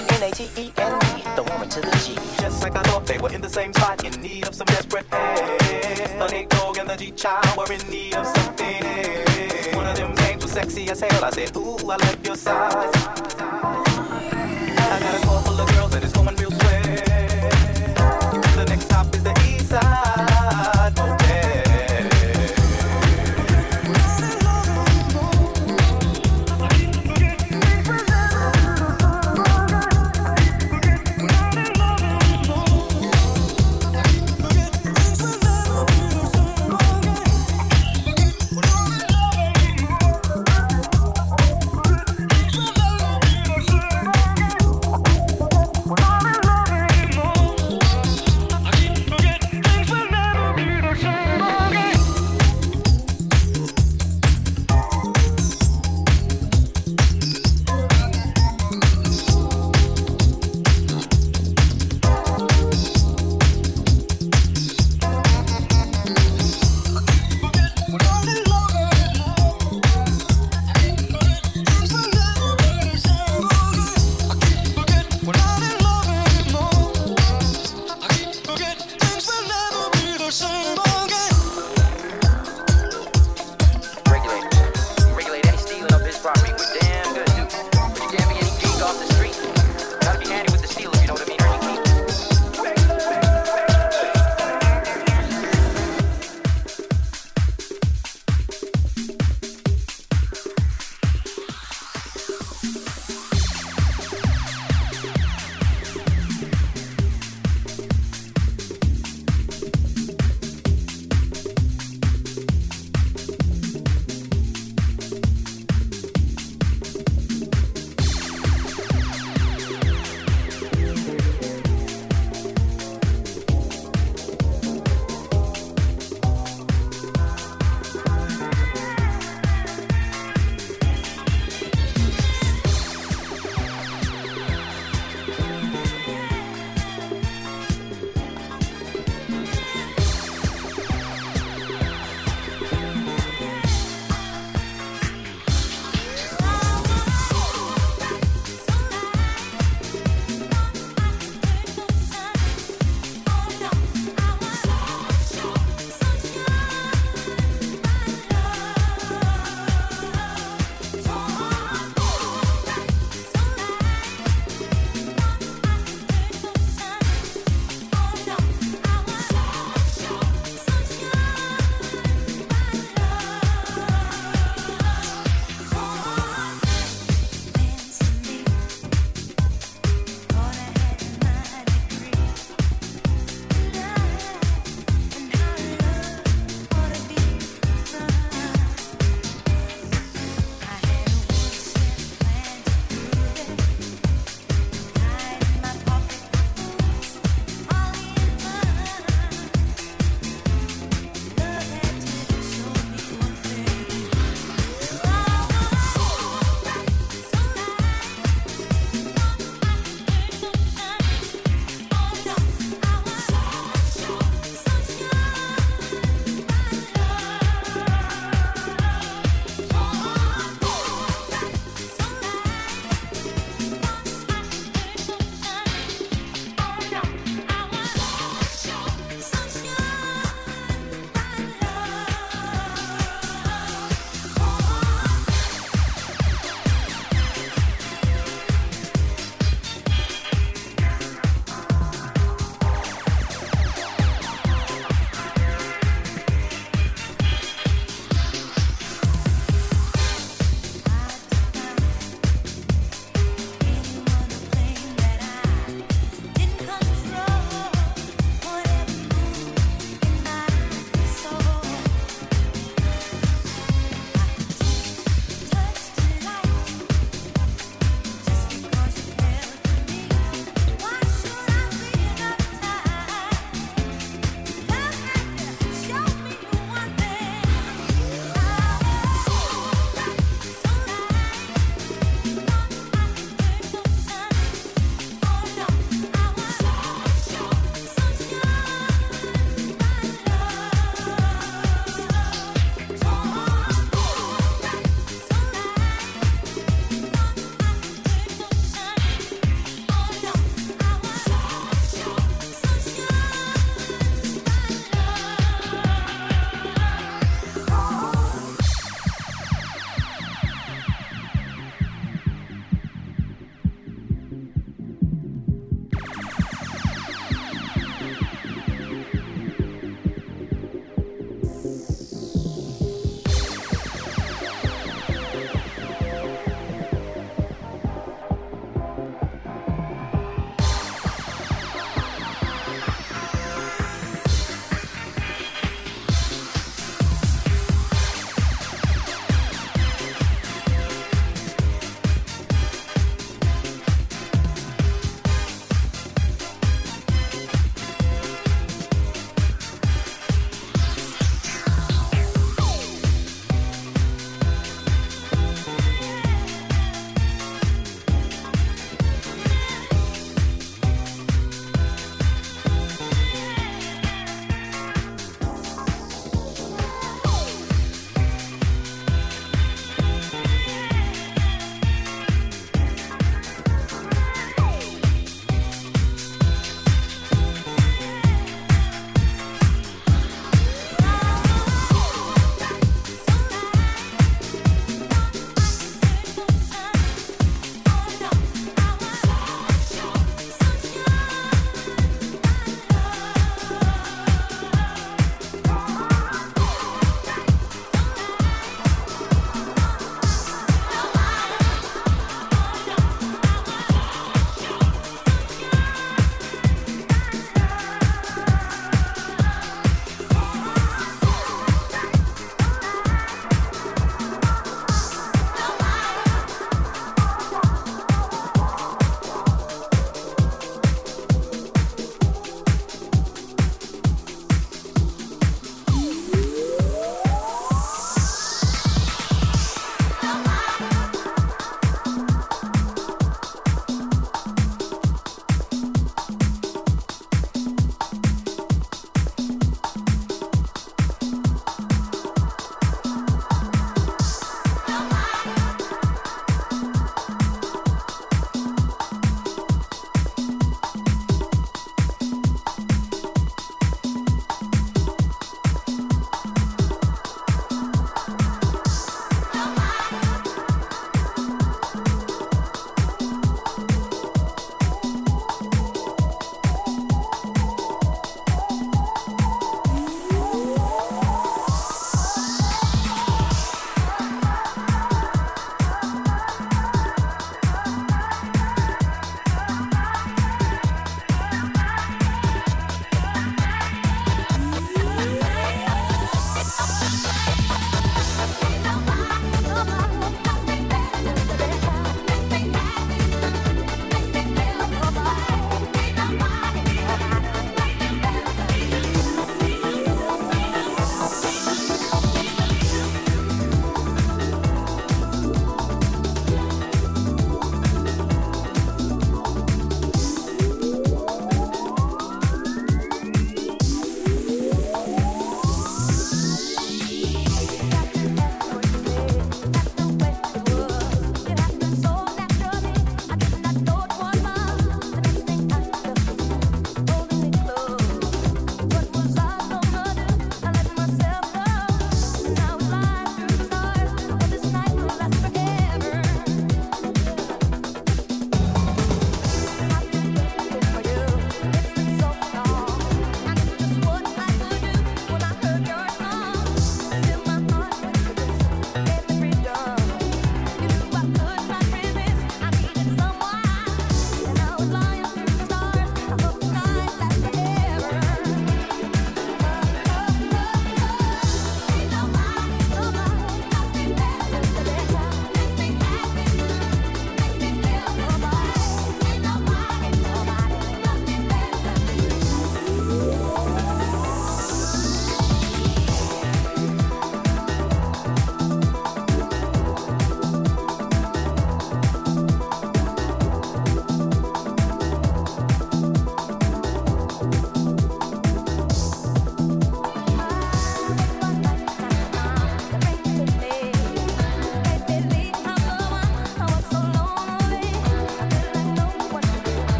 N A T E N D, the woman to the G. Just like I thought they were in the same spot, in need of some desperate help. The Nate dog and the G Child were in need of something. Else. One of them names was sexy as hell. I said, Ooh, I like your size. I got a call full of girls that is it's going real.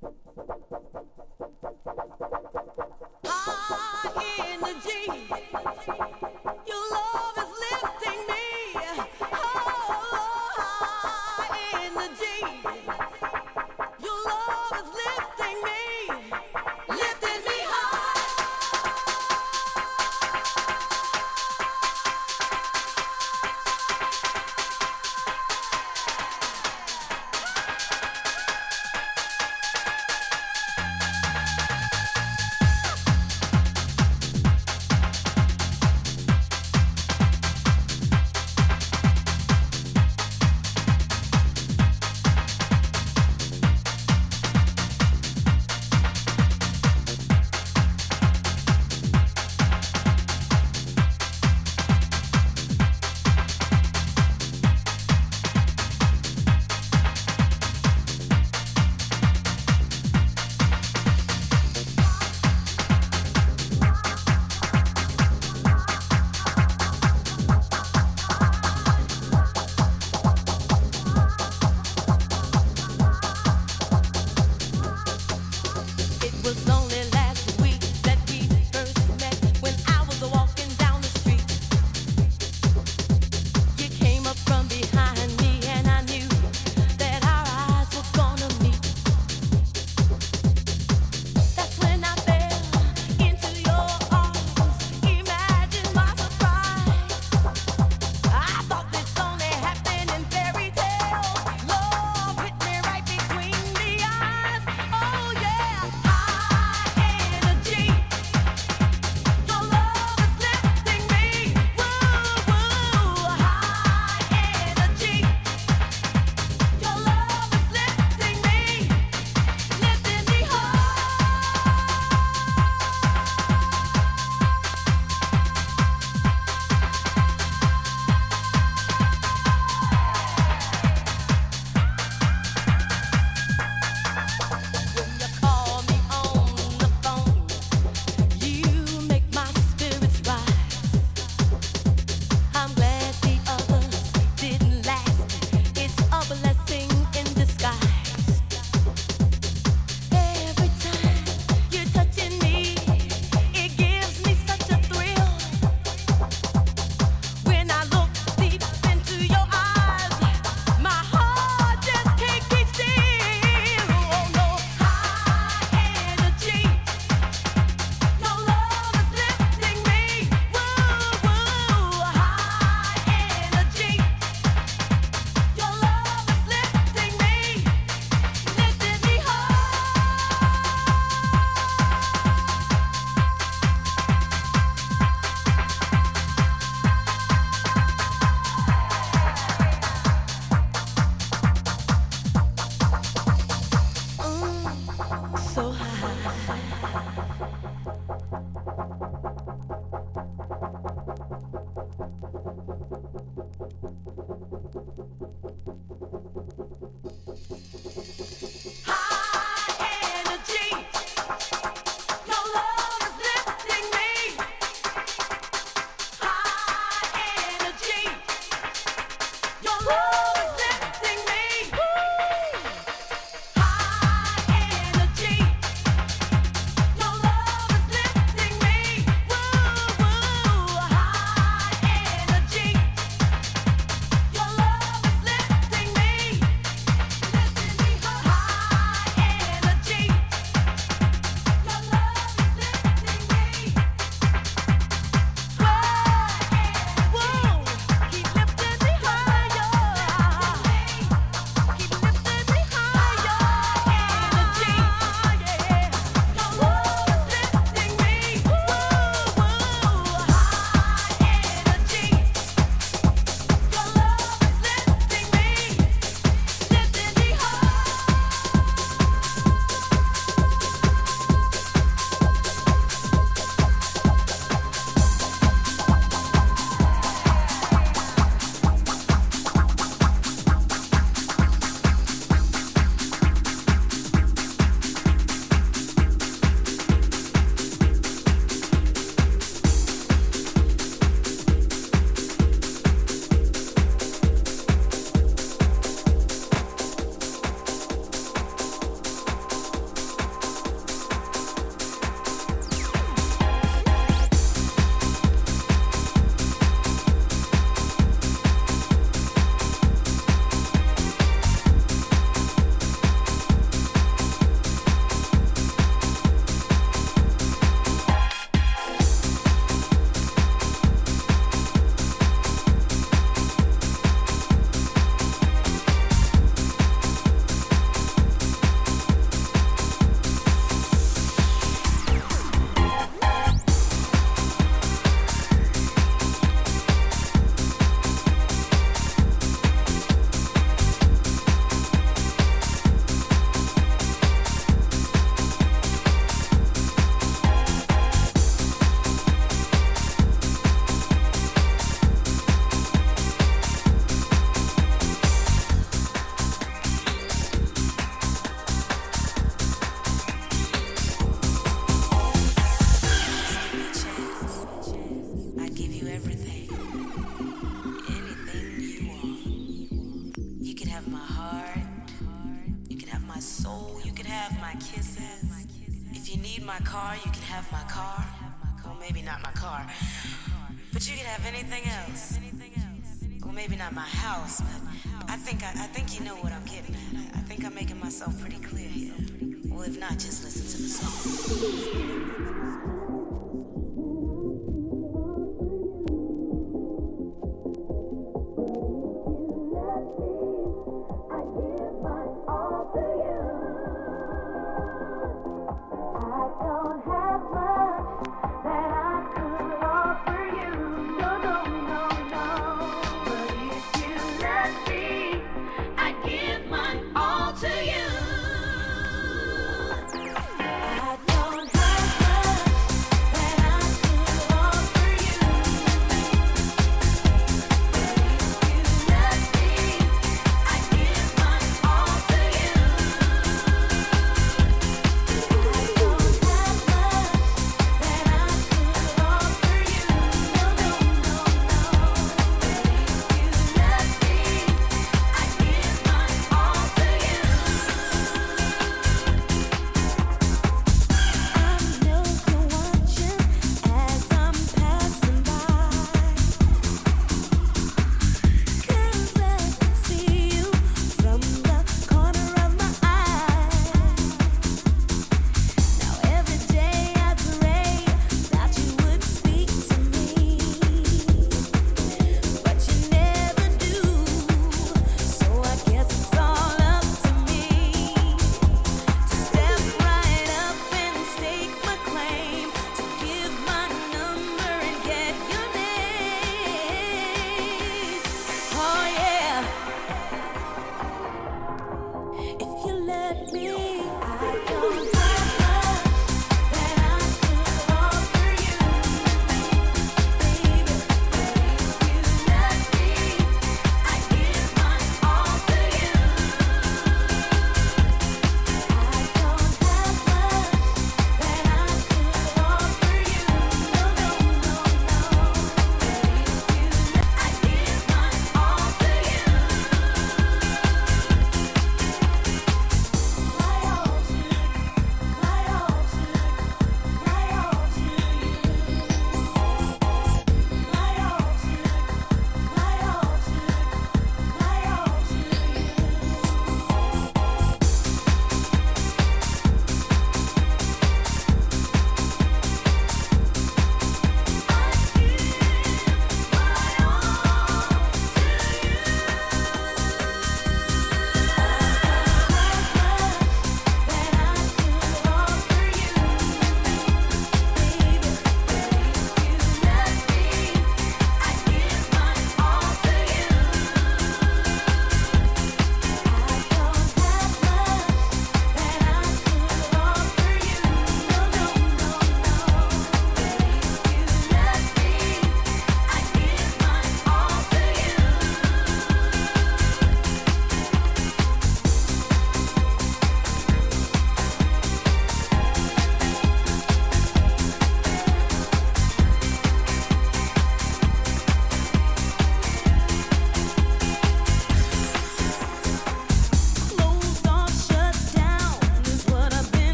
Thank you.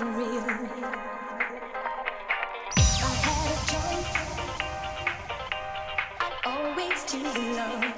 If I had a choice, always choose love.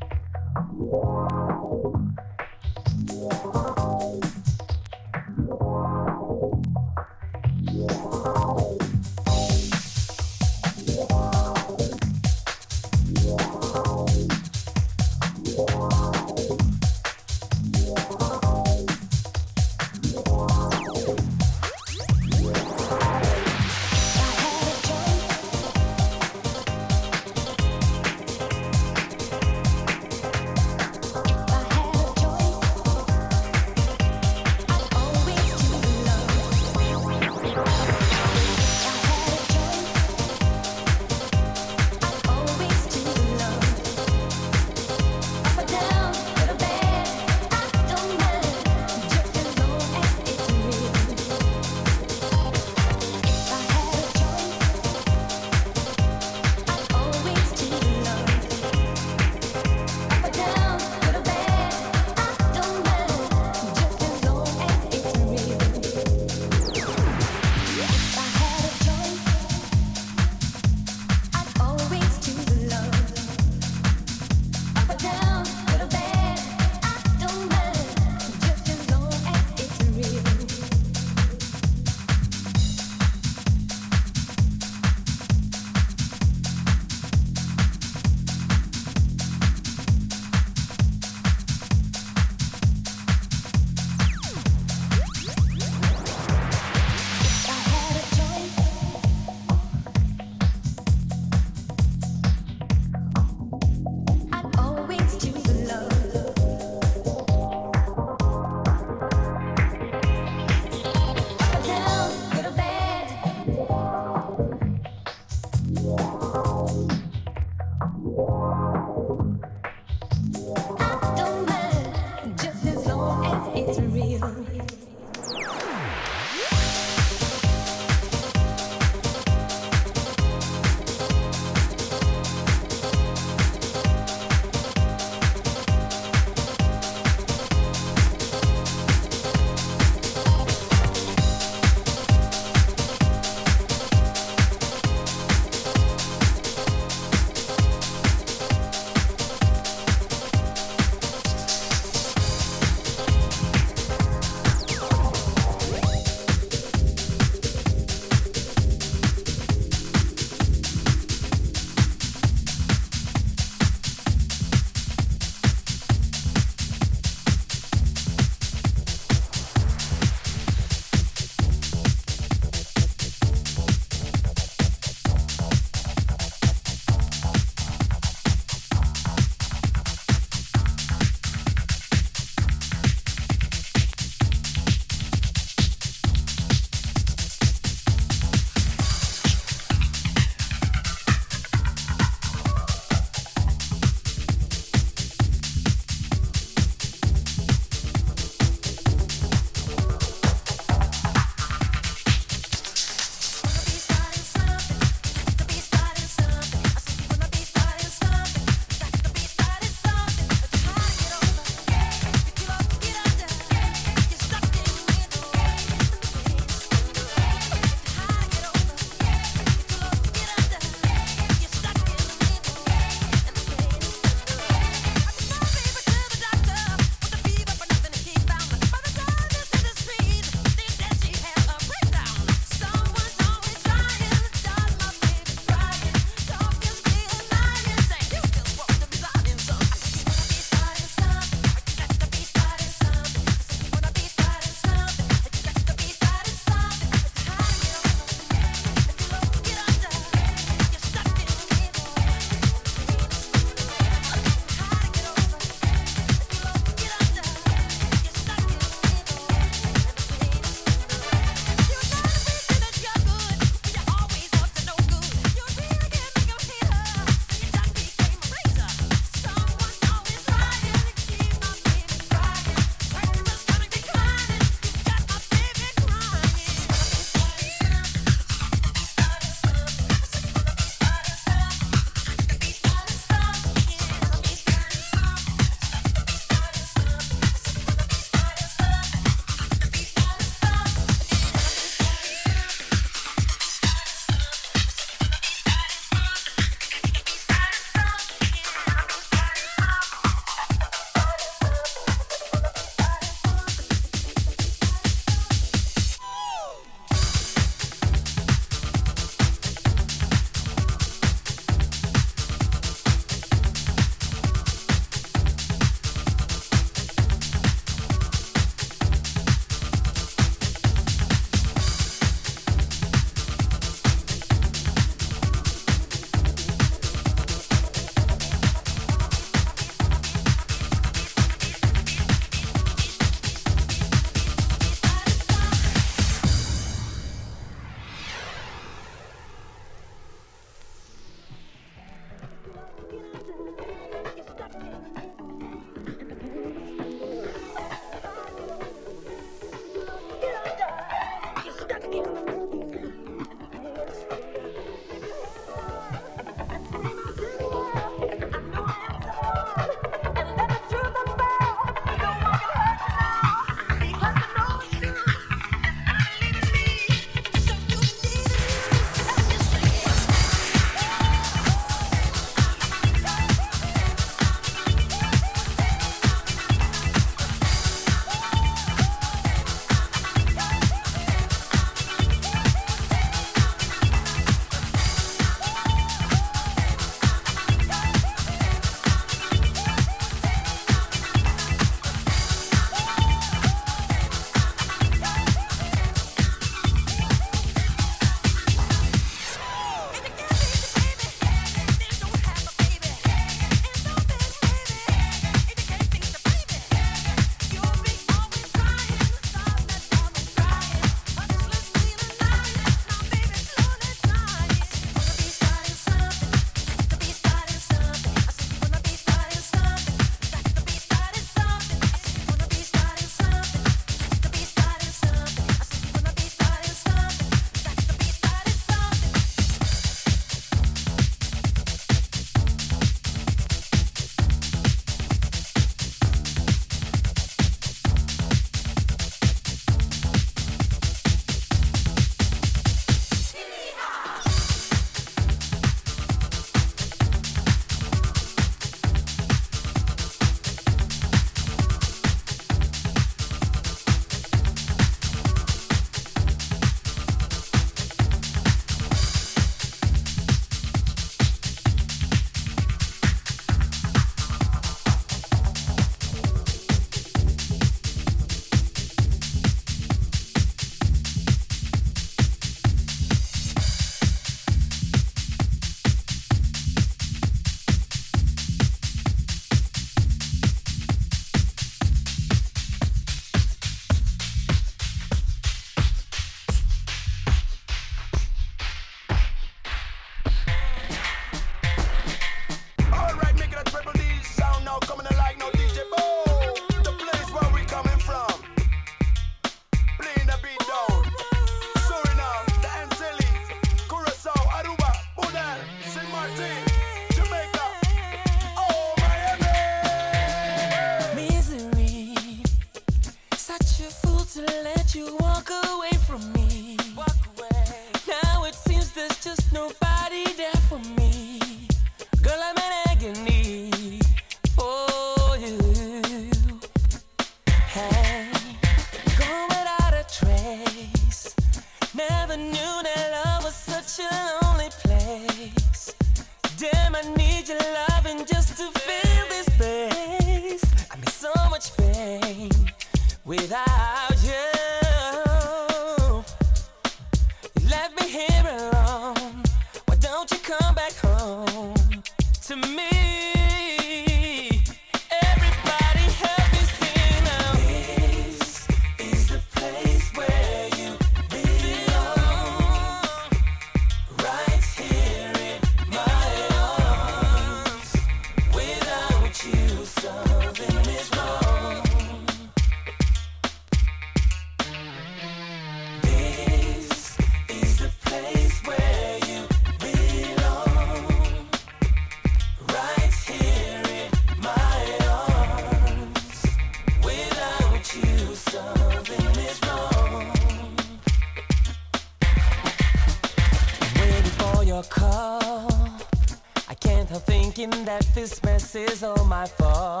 This is all my fault.